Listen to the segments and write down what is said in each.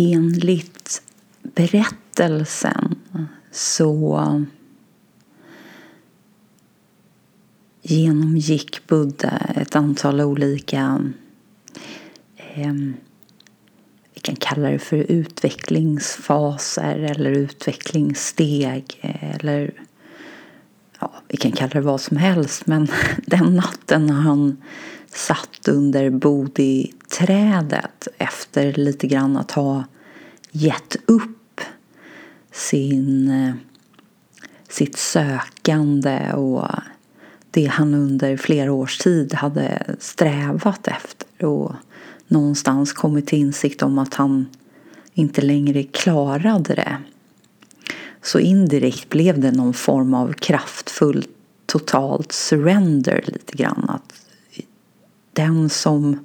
enligt berättelsen så genomgick Buddha ett antal olika eh, vi kan kalla det för utvecklingsfaser eller utvecklingssteg eh, eller ja, vi kan kalla det vad som helst men den natten när han satt under trädet efter lite grann att ha gett upp sin, eh, sitt sökande och det han under flera års tid hade strävat efter och någonstans kommit till insikt om att han inte längre klarade det. Så indirekt blev det någon form av kraftfull totalt surrender lite grann. Att den som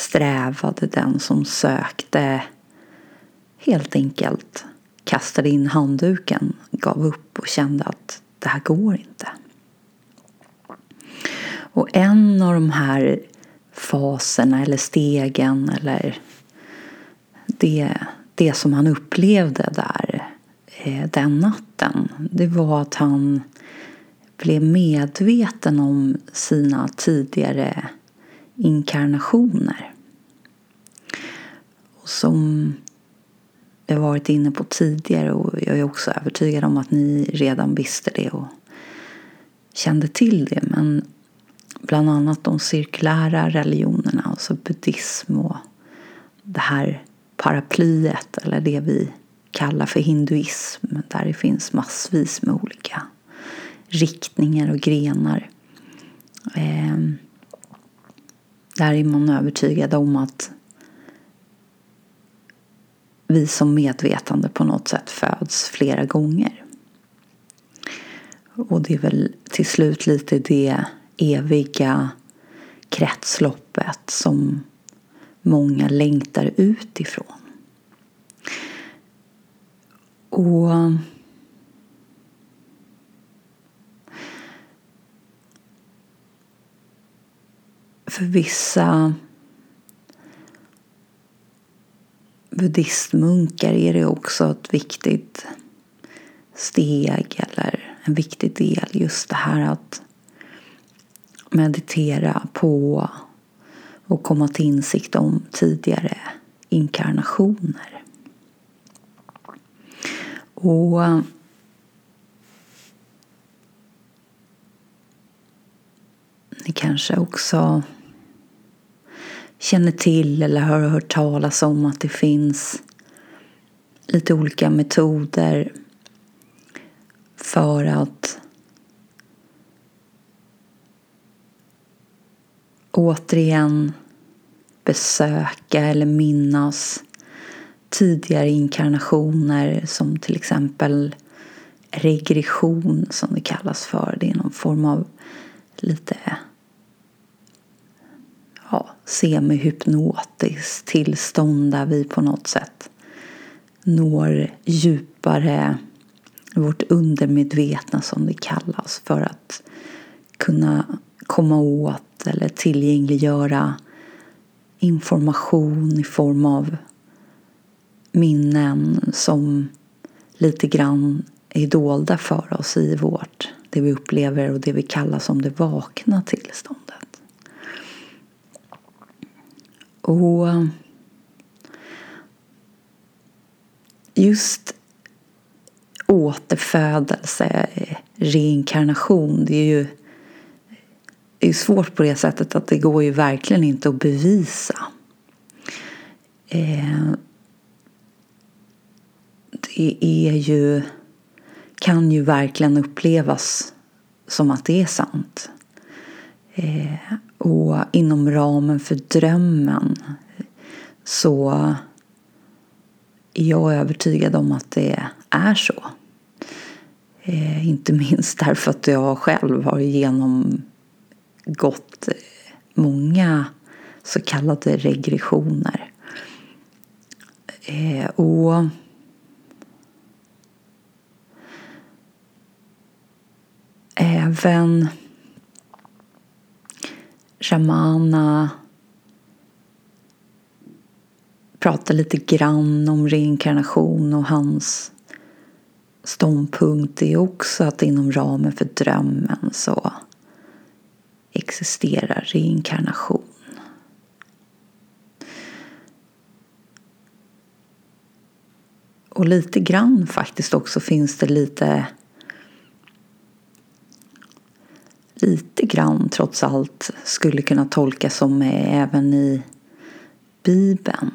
strävade, den som sökte helt enkelt kastade in handduken, gav upp och kände att det här går inte. Och en av de här faserna eller stegen eller det, det som han upplevde där eh, den natten det var att han blev medveten om sina tidigare inkarnationer. Som jag varit inne på tidigare och jag är också övertygad om att ni redan visste det och kände till det. Men bland annat de cirkulära religionerna, alltså buddhism och det här paraplyet eller det vi kallar för hinduism där det finns massvis med olika riktningar och grenar. Eh, där är man övertygad om att vi som medvetande på något sätt föds flera gånger. Och det är väl till slut lite det eviga kretsloppet som många längtar ut ifrån. Och för vissa buddhistmunkar är det också ett viktigt steg eller en viktig del just det här att meditera på och komma till insikt om tidigare inkarnationer. Och ni kanske också känner till eller har hört talas om att det finns lite olika metoder för att återigen besöka eller minnas tidigare inkarnationer som till exempel regression som det kallas för. Det är någon form av lite semihypnotiskt tillstånd där vi på något sätt når djupare vårt undermedvetna som det kallas för att kunna komma åt eller tillgängliggöra information i form av minnen som lite grann är dolda för oss i vårt, det vi upplever och det vi kallar som det vakna tillståndet. Och eh, just återfödelse, reinkarnation, det är ju det är svårt på det sättet att det går ju verkligen inte att bevisa. Eh, det är ju, kan ju verkligen upplevas som att det är sant. Eh, och inom ramen för drömmen så är jag övertygad om att det är så. Eh, inte minst därför att jag själv har genomgått många så kallade regressioner. Eh, och även Ramana pratar lite grann om reinkarnation och hans ståndpunkt är också att inom ramen för drömmen så existerar reinkarnation. Och lite grann faktiskt också finns det lite lite grann trots allt skulle kunna tolkas som även i Bibeln.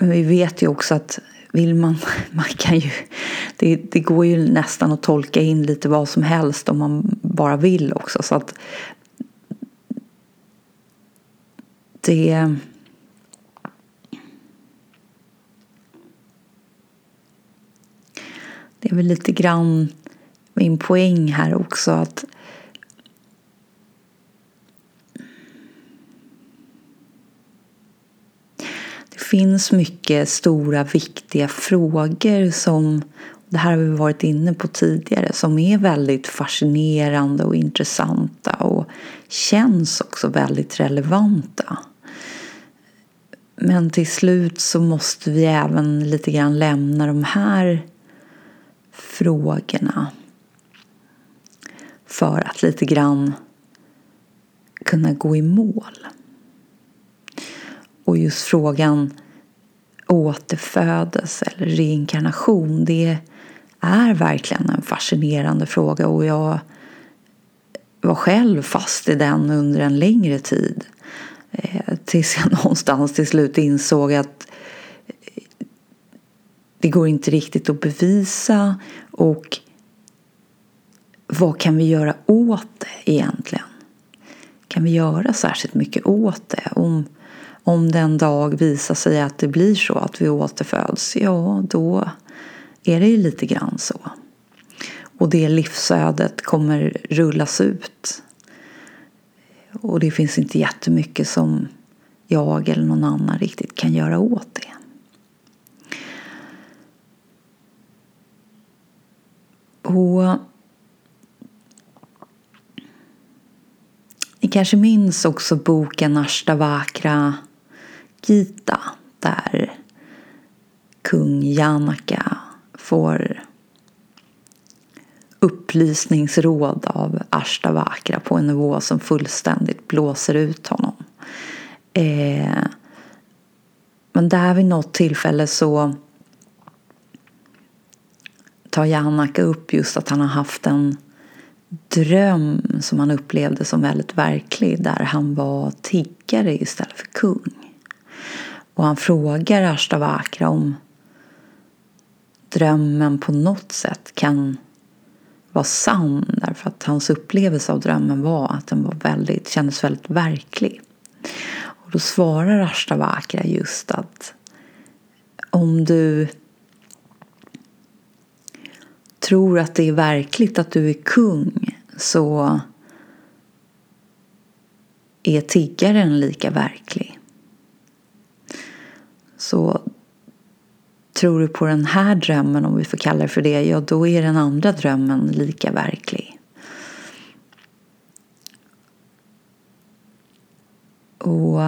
Men vi vet ju också att vill man, man kan ju, det, det går ju nästan att tolka in lite vad som helst om man bara vill också. Så att det Det är väl lite grann min poäng här också att det finns mycket stora viktiga frågor som det här har vi varit inne på tidigare som är väldigt fascinerande och intressanta och känns också väldigt relevanta. Men till slut så måste vi även lite grann lämna de här frågorna för att lite grann kunna gå i mål. Och just frågan återfödelse eller reinkarnation det är verkligen en fascinerande fråga och jag var själv fast i den under en längre tid. Eh, tills jag någonstans till slut insåg att det går inte riktigt att bevisa och vad kan vi göra åt det egentligen? Kan vi göra särskilt mycket åt det? Om, om den dag visar sig att det blir så att vi återföds, ja då är det ju lite grann så. Och det livsödet kommer rullas ut. Och det finns inte jättemycket som jag eller någon annan riktigt kan göra åt det. Och ni kanske minns också boken Ashtavakra Gita där kung Janaka får upplysningsråd av Ashtavakra på en nivå som fullständigt blåser ut honom. Eh, men där vid något tillfälle så tar Janaka upp just att han har haft en dröm som han upplevde som väldigt verklig där han var tiggare istället för kung. Och han frågar Ashtavakra om drömmen på något sätt kan vara sann därför att hans upplevelse av drömmen var att den var väldigt, kändes väldigt verklig. Och då svarar Ashtavakra just att om du tror att det är verkligt att du är kung så är tiggaren lika verklig. Så tror du på den här drömmen, om vi får kalla det för det, ja då är den andra drömmen lika verklig. Och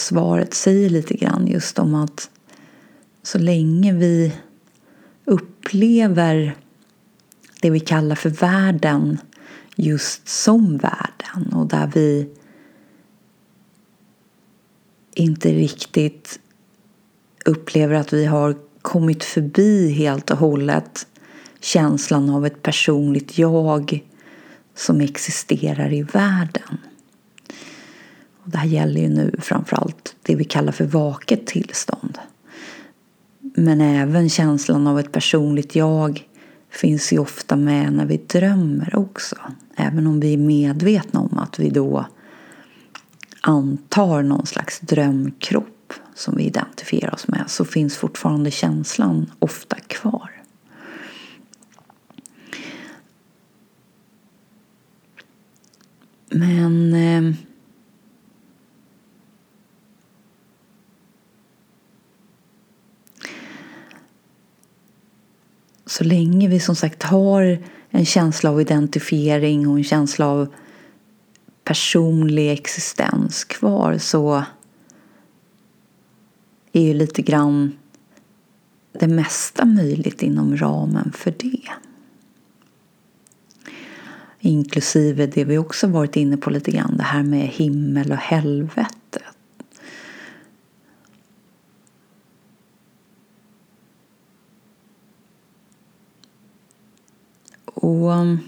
svaret säger lite grann just om att så länge vi upplever det vi kallar för världen just som världen och där vi inte riktigt upplever att vi har kommit förbi helt och hållet känslan av ett personligt jag som existerar i världen. Och det här gäller ju nu framförallt det vi kallar för vaket tillstånd. Men även känslan av ett personligt jag finns ju ofta med när vi drömmer också. Även om vi är medvetna om att vi då antar någon slags drömkropp som vi identifierar oss med så finns fortfarande känslan ofta kvar. Men eh, så länge vi som sagt har en känsla av identifiering och en känsla av personlig existens kvar så är ju lite grann det mesta möjligt inom ramen för det. Inklusive det vi också varit inne på lite grann, det här med himmel och helvete. Och um,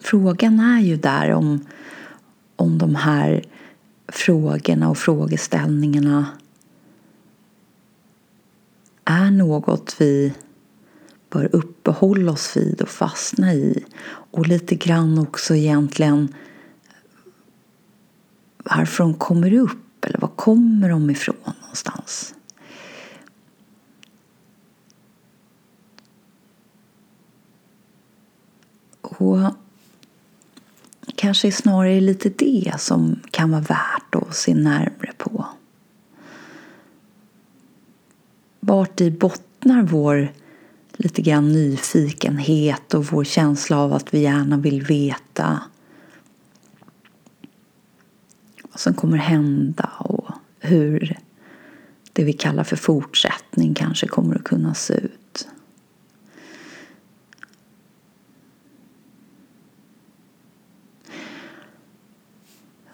frågan är ju där om, om de här frågorna och frågeställningarna är något vi bör uppehålla oss vid och fastna i. Och lite grann också egentligen varför de kommer upp eller var kommer de ifrån någonstans. Och kanske snarare lite det som kan vara värt att se närmre på. Vart i bottnar vår lite grann nyfikenhet och vår känsla av att vi gärna vill veta vad som kommer hända och hur det vi kallar för fortsättning kanske kommer att kunna se ut.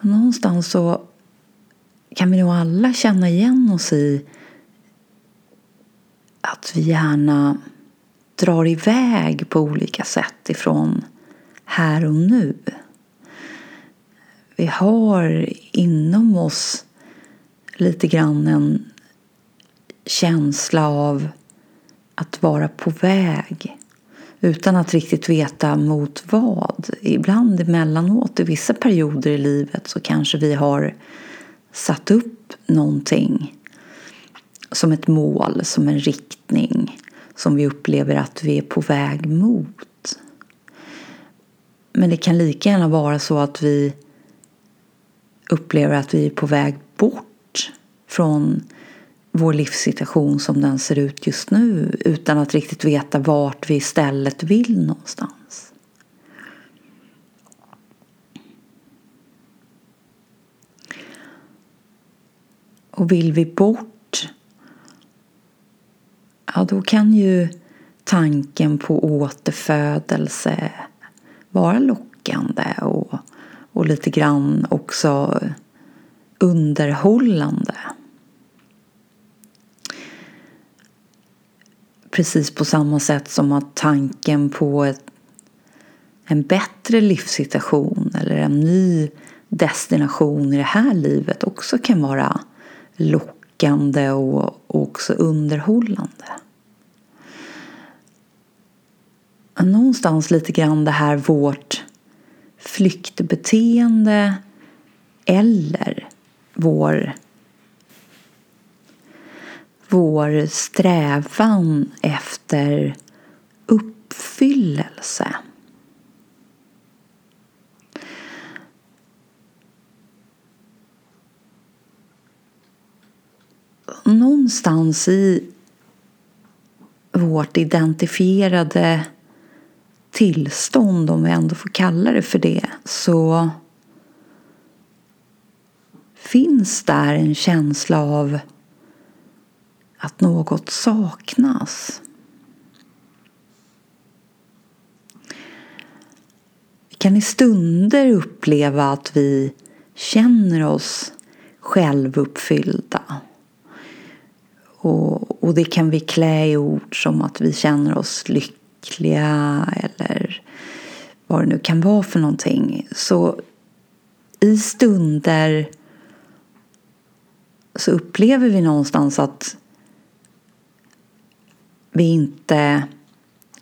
Någonstans så kan vi nog alla känna igen oss i att vi gärna drar iväg på olika sätt ifrån här och nu. Vi har inom oss lite grann en känsla av att vara på väg utan att riktigt veta mot vad. Ibland emellanåt, i vissa perioder i livet så kanske vi har satt upp någonting som ett mål, som en riktning som vi upplever att vi är på väg mot. Men det kan lika gärna vara så att vi upplever att vi är på väg bort från vår livssituation som den ser ut just nu utan att riktigt veta vart vi istället vill någonstans. Och vill vi bort ja då kan ju tanken på återfödelse vara lockande och, och lite grann också underhållande. Precis på samma sätt som att tanken på ett, en bättre livssituation eller en ny destination i det här livet också kan vara lockande och också underhållande. Någonstans lite grann det här vårt flyktbeteende eller vår vår strävan efter uppfyllelse. Någonstans i vårt identifierade tillstånd, om vi ändå får kalla det för det, så finns där en känsla av att något saknas. Vi kan i stunder uppleva att vi känner oss självuppfyllda. Och, och det kan vi klä i ord som att vi känner oss lyckliga eller vad det nu kan vara för någonting. Så i stunder så upplever vi någonstans att vi inte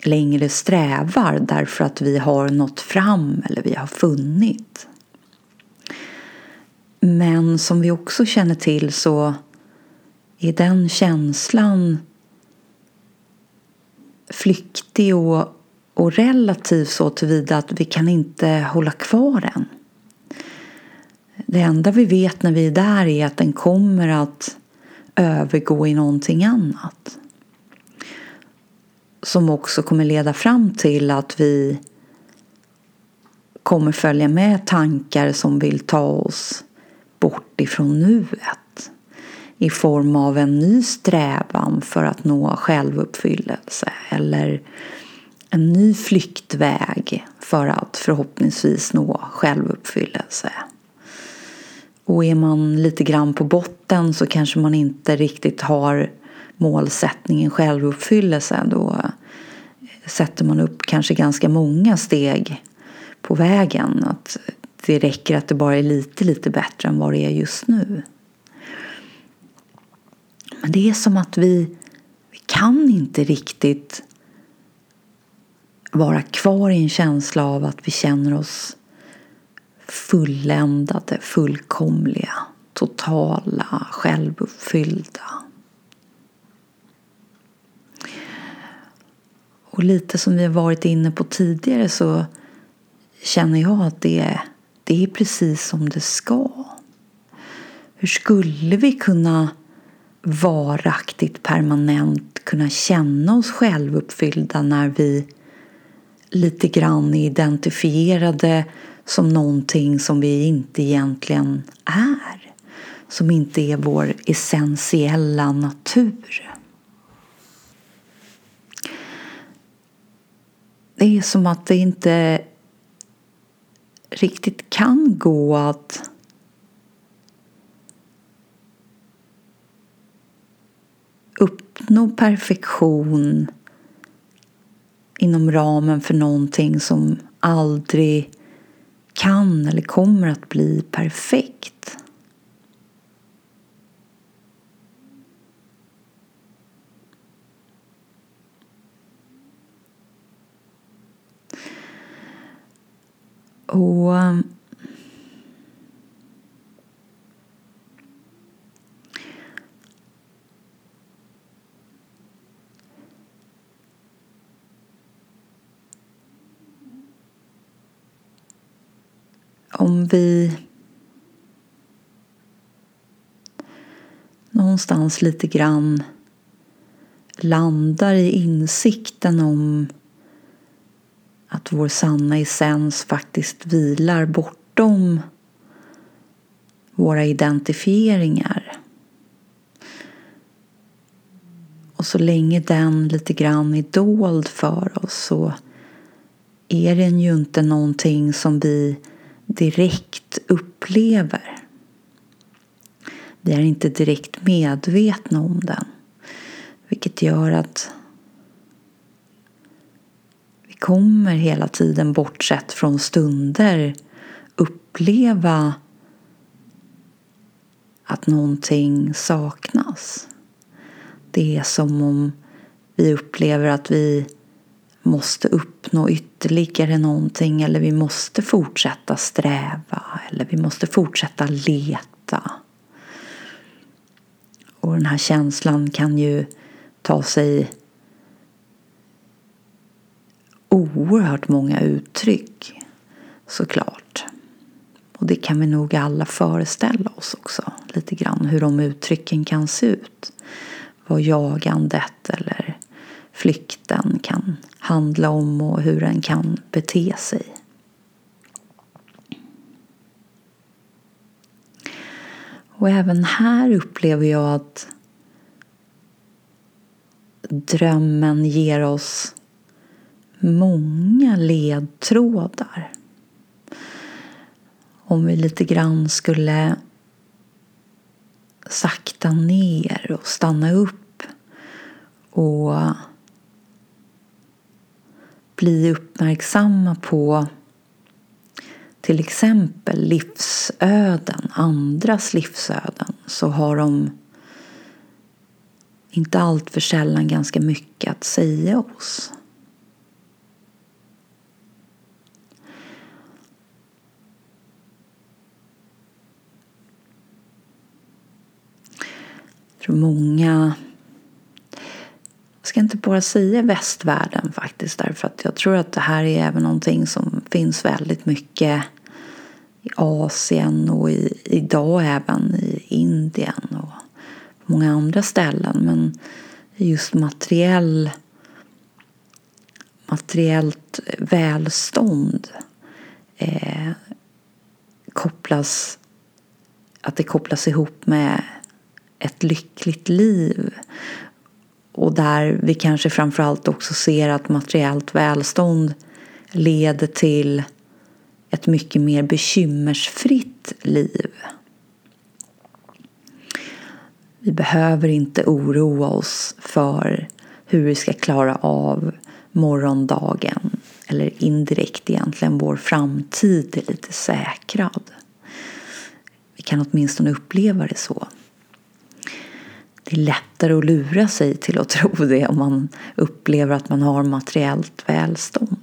längre strävar därför att vi har nått fram eller vi har funnit. Men som vi också känner till så är den känslan flyktig och, och relativ så tillvida att vi kan inte hålla kvar den. Det enda vi vet när vi är där är att den kommer att övergå i någonting annat som också kommer leda fram till att vi kommer följa med tankar som vill ta oss bort ifrån nuet i form av en ny strävan för att nå självuppfyllelse eller en ny flyktväg för att förhoppningsvis nå självuppfyllelse. Och är man lite grann på botten så kanske man inte riktigt har målsättningen självuppfyllelse. Då sätter man upp kanske ganska många steg på vägen. Att det räcker att det bara är lite, lite bättre än vad det är just nu. Men det är som att vi, vi kan inte riktigt vara kvar i en känsla av att vi känner oss fulländade, fullkomliga, totala, självuppfyllda. Och lite som vi har varit inne på tidigare så känner jag att det, det är precis som det ska. Hur skulle vi kunna varaktigt, permanent kunna känna oss självuppfyllda när vi lite grann är identifierade som någonting som vi inte egentligen är. Som inte är vår essentiella natur. Det är som att det inte riktigt kan gå att uppnå perfektion inom ramen för någonting som aldrig kan eller kommer att bli perfekt. Och om vi någonstans lite grann landar i insikten om att vår sanna essens faktiskt vilar bortom våra identifieringar. Och så länge den lite grann är dold för oss så är den ju inte någonting som vi direkt upplever. Vi är inte direkt medvetna om den. Vilket gör att kommer hela tiden bortsett från stunder uppleva att någonting saknas. Det är som om vi upplever att vi måste uppnå ytterligare någonting eller vi måste fortsätta sträva eller vi måste fortsätta leta. Och den här känslan kan ju ta sig oerhört många uttryck såklart. Och det kan vi nog alla föreställa oss också lite grann hur de uttrycken kan se ut. Vad jagandet eller flykten kan handla om och hur den kan bete sig. Och även här upplever jag att drömmen ger oss många ledtrådar. Om vi lite grann skulle sakta ner och stanna upp och bli uppmärksamma på till exempel livsöden, andras livsöden, så har de inte allt för sällan ganska mycket att säga oss. Tror många jag ska inte bara säga västvärlden faktiskt därför att jag tror att det här är även någonting som finns väldigt mycket i Asien och i, idag även i Indien och på många andra ställen. Men just materiell materiellt välstånd eh, kopplas att det kopplas ihop med ett lyckligt liv. Och där vi kanske framförallt också ser att materiellt välstånd leder till ett mycket mer bekymmersfritt liv. Vi behöver inte oroa oss för hur vi ska klara av morgondagen eller indirekt egentligen vår framtid är lite säkrad. Vi kan åtminstone uppleva det så. Det är lättare att lura sig till att tro det om man upplever att man har materiellt välstånd.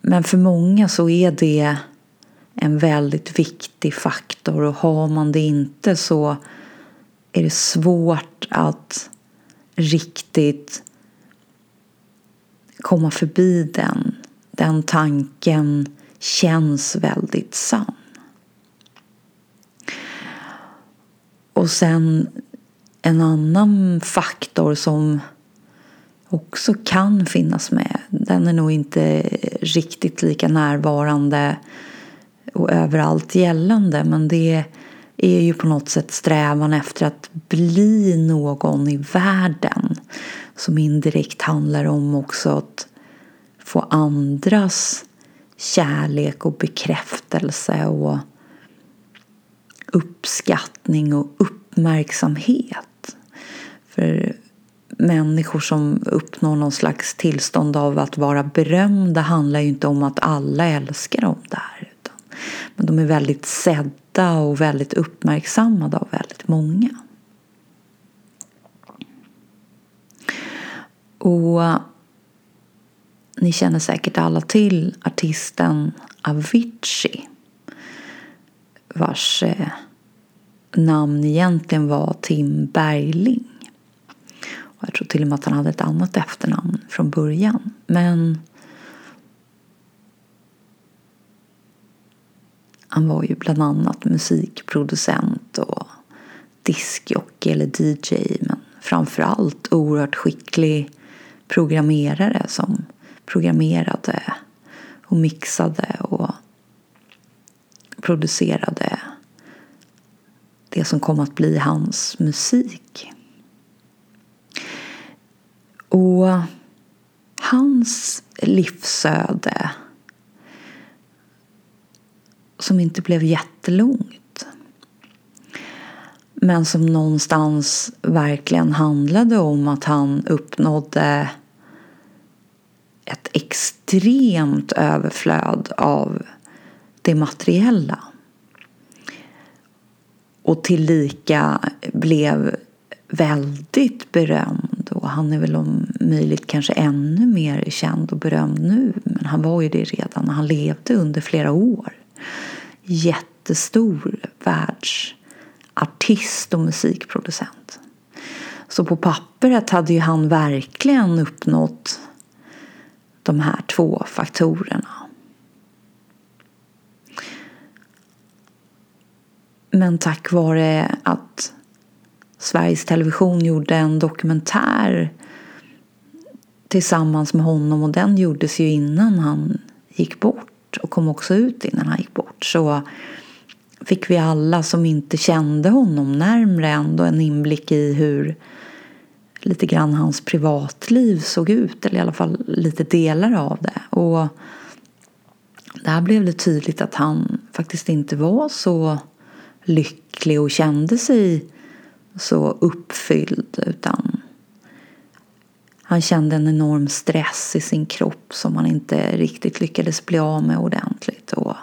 Men för många så är det en väldigt viktig faktor och har man det inte så är det svårt att riktigt komma förbi den. Den tanken känns väldigt sann. Och sen en annan faktor som också kan finnas med. Den är nog inte riktigt lika närvarande och överallt gällande men det är ju på något sätt strävan efter att bli någon i världen som indirekt handlar om också att få andras kärlek och bekräftelse och uppskattning och uppmärksamhet. För människor som uppnår någon slags tillstånd av att vara berömda handlar ju inte om att alla älskar dem där. Utan, men de är väldigt sedda och väldigt uppmärksammade av väldigt många. Och ni känner säkert alla till artisten Avicii vars eh, namn egentligen var Tim Bergling. Och jag tror till och med att han hade ett annat efternamn från början. Men han var ju bland annat musikproducent och diskjockey eller DJ men framförallt oerhört skicklig programmerare som programmerade och mixade och producerade det som kom att bli hans musik. Och hans livsöde som inte blev jättelångt men som någonstans verkligen handlade om att han uppnådde ett extremt överflöd av det materiella. Och tillika blev väldigt berömd och han är väl om möjligt kanske ännu mer känd och berömd nu. Men han var ju det redan och han levde under flera år. Jättestor världsartist och musikproducent. Så på pappret hade ju han verkligen uppnått de här två faktorerna. Men tack vare att Sveriges Television gjorde en dokumentär tillsammans med honom och den gjordes ju innan han gick bort och kom också ut innan han gick bort så fick vi alla som inte kände honom närmre ändå en inblick i hur lite grann hans privatliv såg ut eller i alla fall lite delar av det. Och där blev det tydligt att han faktiskt inte var så lycklig och kände sig så uppfylld utan han kände en enorm stress i sin kropp som han inte riktigt lyckades bli av med ordentligt. Och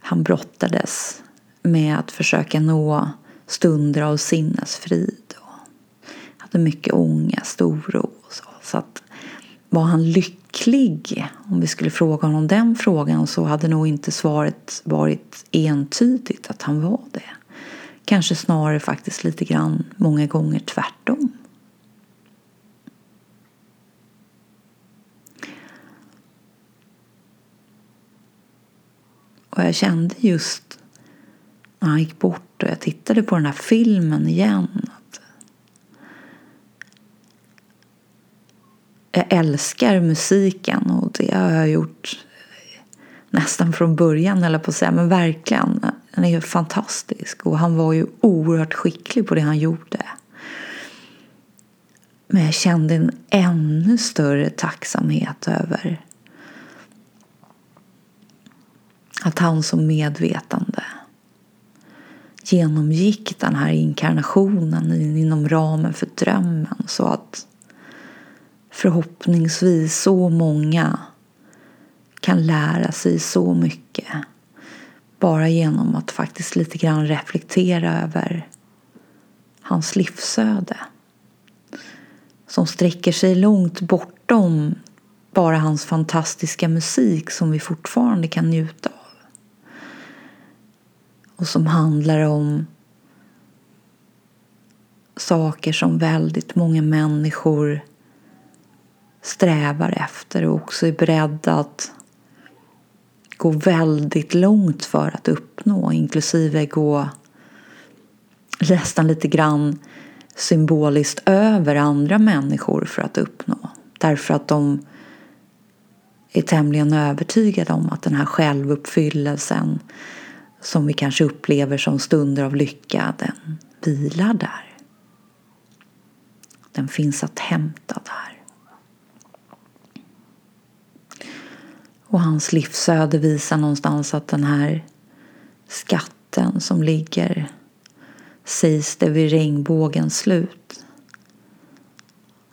han brottades med att försöka nå stunder av sinnesfrid. Och hade mycket ångest, oro och så. så att var han lycklig? Om vi skulle fråga honom den frågan så hade nog inte svaret varit entydigt att han var det. Kanske snarare faktiskt lite grann många gånger tvärtom. Och jag kände just när han gick bort och jag tittade på den här filmen igen jag älskar musiken och det har jag gjort nästan från början eller på att säga, men verkligen. Den är ju fantastisk och han var ju oerhört skicklig på det han gjorde. Men jag kände en ännu större tacksamhet över att han som medvetande genomgick den här inkarnationen inom ramen för drömmen så att förhoppningsvis så många kan lära sig så mycket bara genom att faktiskt lite grann reflektera över hans livsöde som sträcker sig långt bortom bara hans fantastiska musik som vi fortfarande kan njuta av. Och som handlar om saker som väldigt många människor strävar efter och också är beredda att gå väldigt långt för att uppnå, inklusive gå nästan lite grann symboliskt över andra människor för att uppnå. Därför att de är tämligen övertygade om att den här självuppfyllelsen som vi kanske upplever som stunder av lycka, den vilar där. Den finns att hämta där. Och hans livsöde visar någonstans att den här skatten som ligger sägs det vid regnbågens slut.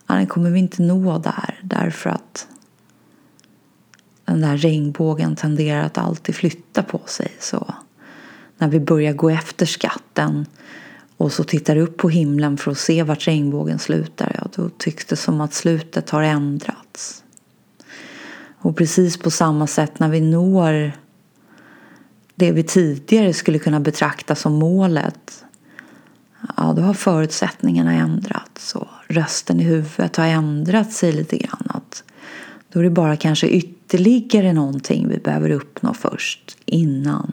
Den kommer vi inte nå där därför att den där regnbågen tenderar att alltid flytta på sig. Så när vi börjar gå efter skatten och så tittar upp på himlen för att se vart regnbågen slutar, ja, då tycks det som att slutet har ändrats. Och precis på samma sätt när vi når det vi tidigare skulle kunna betrakta som målet ja, då har förutsättningarna ändrats och rösten i huvudet har ändrat sig lite grann. Att då är det bara kanske ytterligare någonting vi behöver uppnå först innan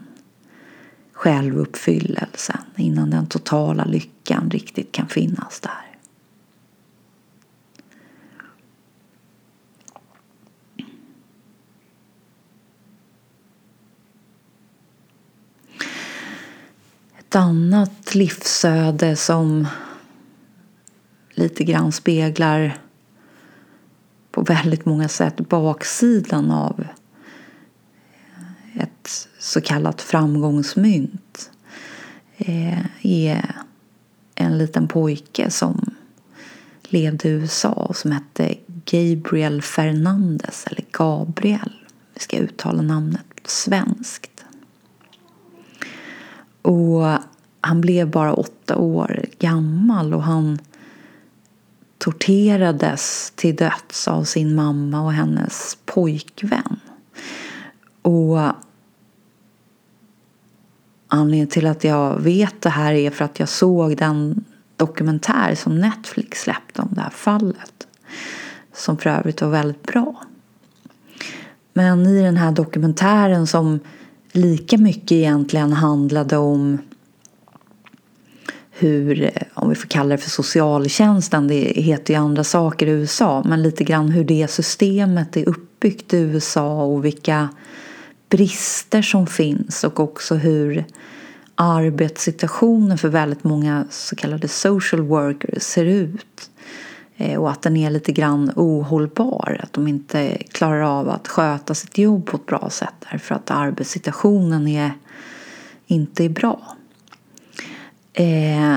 självuppfyllelsen, innan den totala lyckan riktigt kan finnas där. Ett annat livsöde som lite grann speglar på väldigt många sätt baksidan av ett så kallat framgångsmynt eh, är en liten pojke som levde i USA som hette Gabriel Fernandez eller Gabriel. Vi ska uttala namnet svenskt. Och han blev bara åtta år gammal och han torterades till döds av sin mamma och hennes pojkvän. Och anledningen till att jag vet det här är för att jag såg den dokumentär som Netflix släppte om det här fallet. Som för övrigt var väldigt bra. Men i den här dokumentären som lika mycket egentligen handlade om hur, om vi får kalla det för socialtjänsten, det heter ju andra saker i USA, men lite grann hur det systemet är uppbyggt i USA och vilka brister som finns och också hur arbetssituationen för väldigt många så kallade social workers ser ut. Eh, och att den är lite grann ohållbar. Att de inte klarar av att sköta sitt jobb på ett bra sätt därför att arbetssituationen är inte är bra. Eh,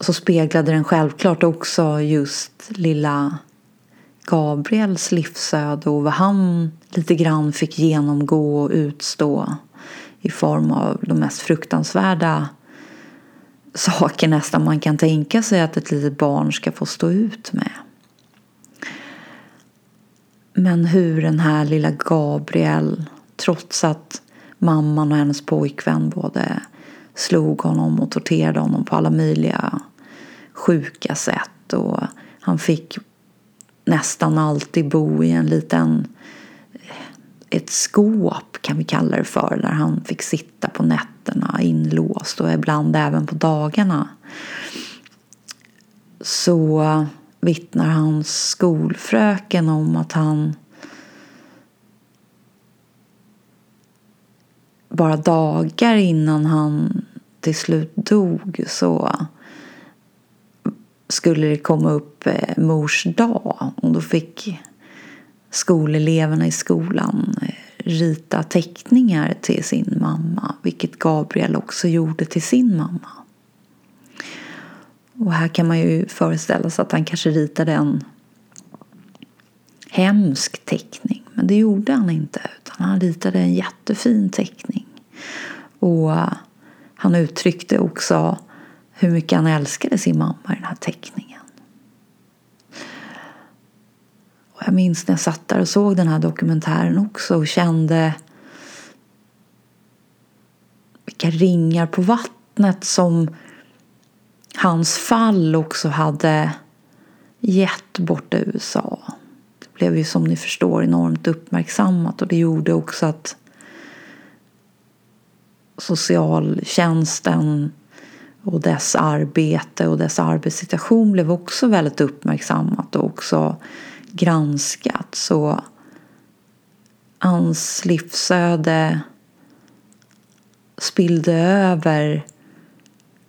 så speglade den självklart också just lilla Gabriels livsöde och vad han lite grann fick genomgå och utstå i form av de mest fruktansvärda saker nästan man kan tänka sig att ett litet barn ska få stå ut med. Men hur den här lilla Gabriel, trots att mamman och hennes pojkvän både slog honom och torterade honom på alla möjliga sjuka sätt och han fick nästan alltid bo i en liten ett skåp kan vi kalla det för där han fick sitta på nätterna inlåst och ibland även på dagarna. Så vittnar hans skolfröken om att han bara dagar innan han till slut dog så skulle det komma upp eh, mors dag och då fick skoleleverna i skolan eh, rita teckningar till sin mamma vilket Gabriel också gjorde till sin mamma. Och här kan man ju föreställa sig att han kanske ritade en hemsk teckning. Men det gjorde han inte. Utan han ritade en jättefin teckning. Och eh, han uttryckte också hur mycket han älskade sin mamma i den här teckningen. Och jag minns när jag satt där och såg den här dokumentären också och kände vilka ringar på vattnet som hans fall också hade gett borta i USA. Det blev ju som ni förstår enormt uppmärksammat och det gjorde också att socialtjänsten och dess arbete och dess arbetssituation blev också väldigt uppmärksammat och också granskat. Så hans livsöde spillde över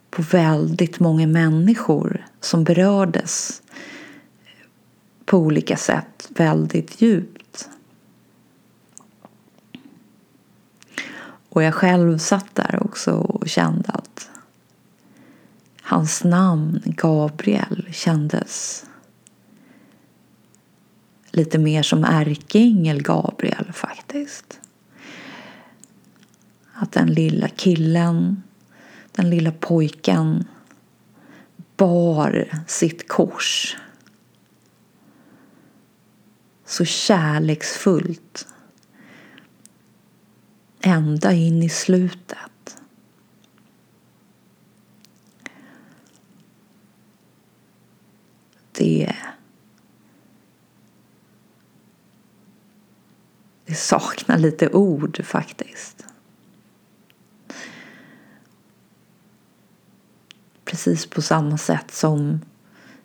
på väldigt många människor som berördes på olika sätt väldigt djupt. Och jag själv satt där också och kände att hans namn, Gabriel, kändes lite mer som ärkeängel Gabriel faktiskt. Att den lilla killen den lilla pojken bar sitt kors så kärleksfullt ända in i slutet. Det det saknar lite ord faktiskt. precis på samma sätt som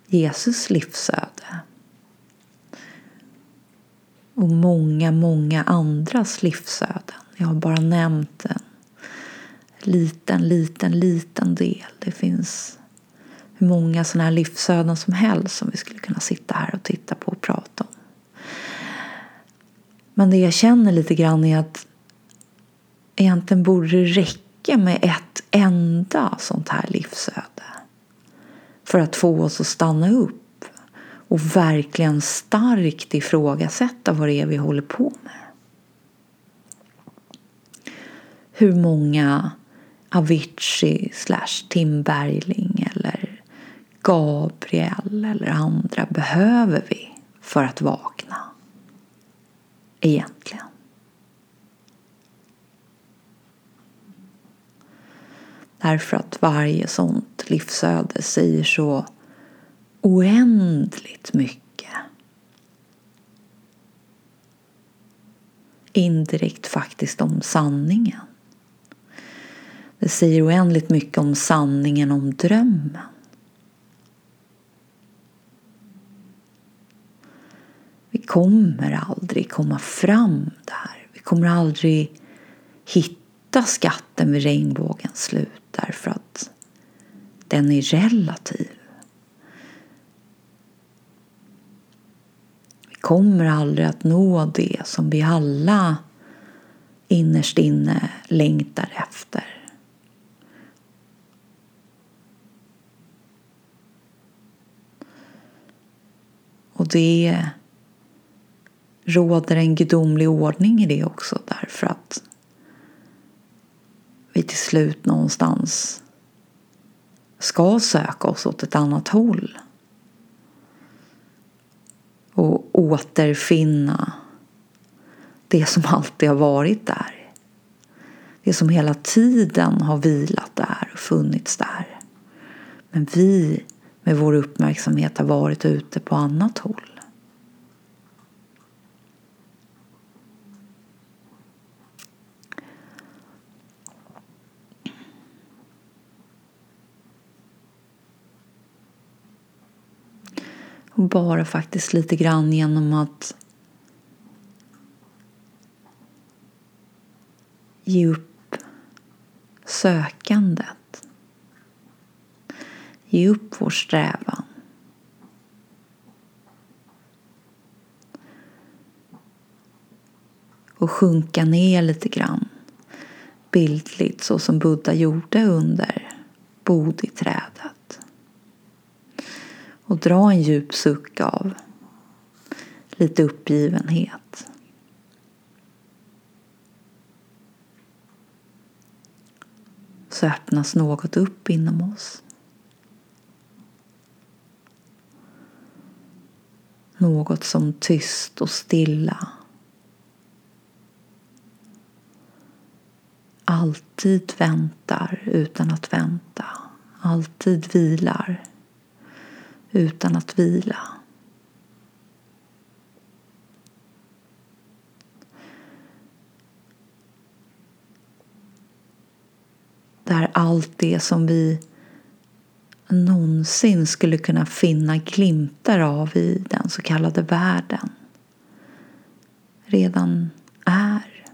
Jesus livsöde. Och många, många andras livsöden. Jag har bara nämnt en liten, liten, liten del. Det finns hur många sådana här livsöden som helst som vi skulle kunna sitta här och titta på och prata. Men det jag känner lite grann är att egentligen borde det räcka med ett enda sånt här livsöde för att få oss att stanna upp och verkligen starkt ifrågasätta vad det är vi håller på med. Hur många Avicii slash Tim Bergling eller Gabriel eller andra behöver vi för att vakna? Egentligen. Därför att varje sånt livsöde säger så oändligt mycket. Indirekt faktiskt om sanningen. Det säger oändligt mycket om sanningen om drömmen. Vi kommer aldrig komma fram där. Vi kommer aldrig hitta skatten vid regnbågens slut därför att den är relativ. Vi kommer aldrig att nå det som vi alla innerst inne längtar efter. Och det råder en gudomlig ordning i det också därför att vi till slut någonstans ska söka oss åt ett annat håll. Och återfinna det som alltid har varit där. Det som hela tiden har vilat där och funnits där. Men vi med vår uppmärksamhet har varit ute på annat håll. Och bara faktiskt lite grann genom att ge upp sökandet. Ge upp vår strävan. Och sjunka ner lite grann bildligt så som Buddha gjorde under bodhiträdet. Och dra en djup suck av lite uppgivenhet. Så öppnas något upp inom oss. Något som tyst och stilla alltid väntar utan att vänta. Alltid vilar utan att vila. Där allt det som vi någonsin skulle kunna finna glimtar av i den så kallade världen redan är.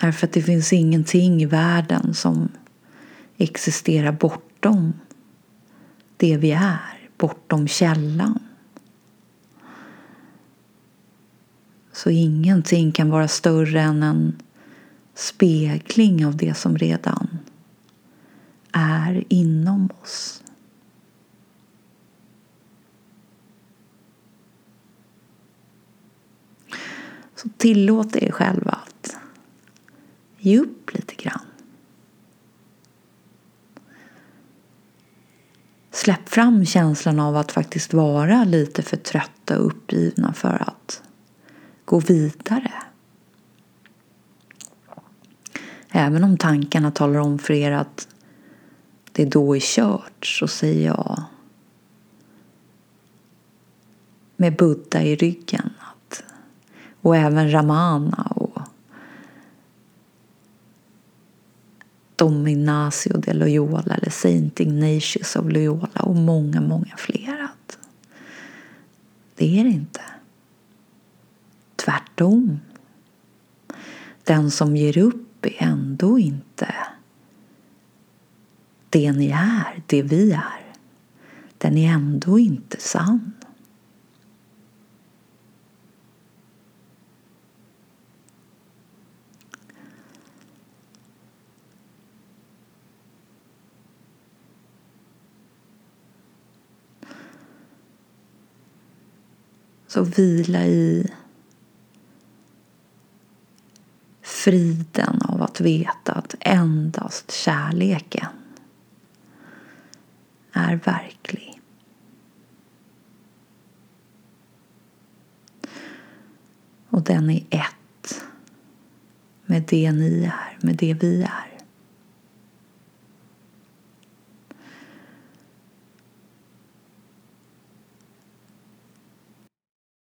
Därför att det finns ingenting i världen som existera bortom det vi är, bortom källan. Så ingenting kan vara större än en spegling av det som redan är inom oss. Så tillåt er själva att ge upp lite grann. Släpp fram känslan av att faktiskt vara lite för trötta och uppgivna för att gå vidare. Även om tankarna talar om för er att det då är kört så säger jag med Buddha i ryggen att, och även Ramana och Dom Ignacio de Loyola eller Saint Ignatius of Loyola och många, många fler. Att det är det inte. Tvärtom. Den som ger upp är ändå inte det ni är, det vi är. Den är ändå inte sann. Så vila i friden av att veta att endast kärleken är verklig. Och den är ett med det ni är, med det vi är.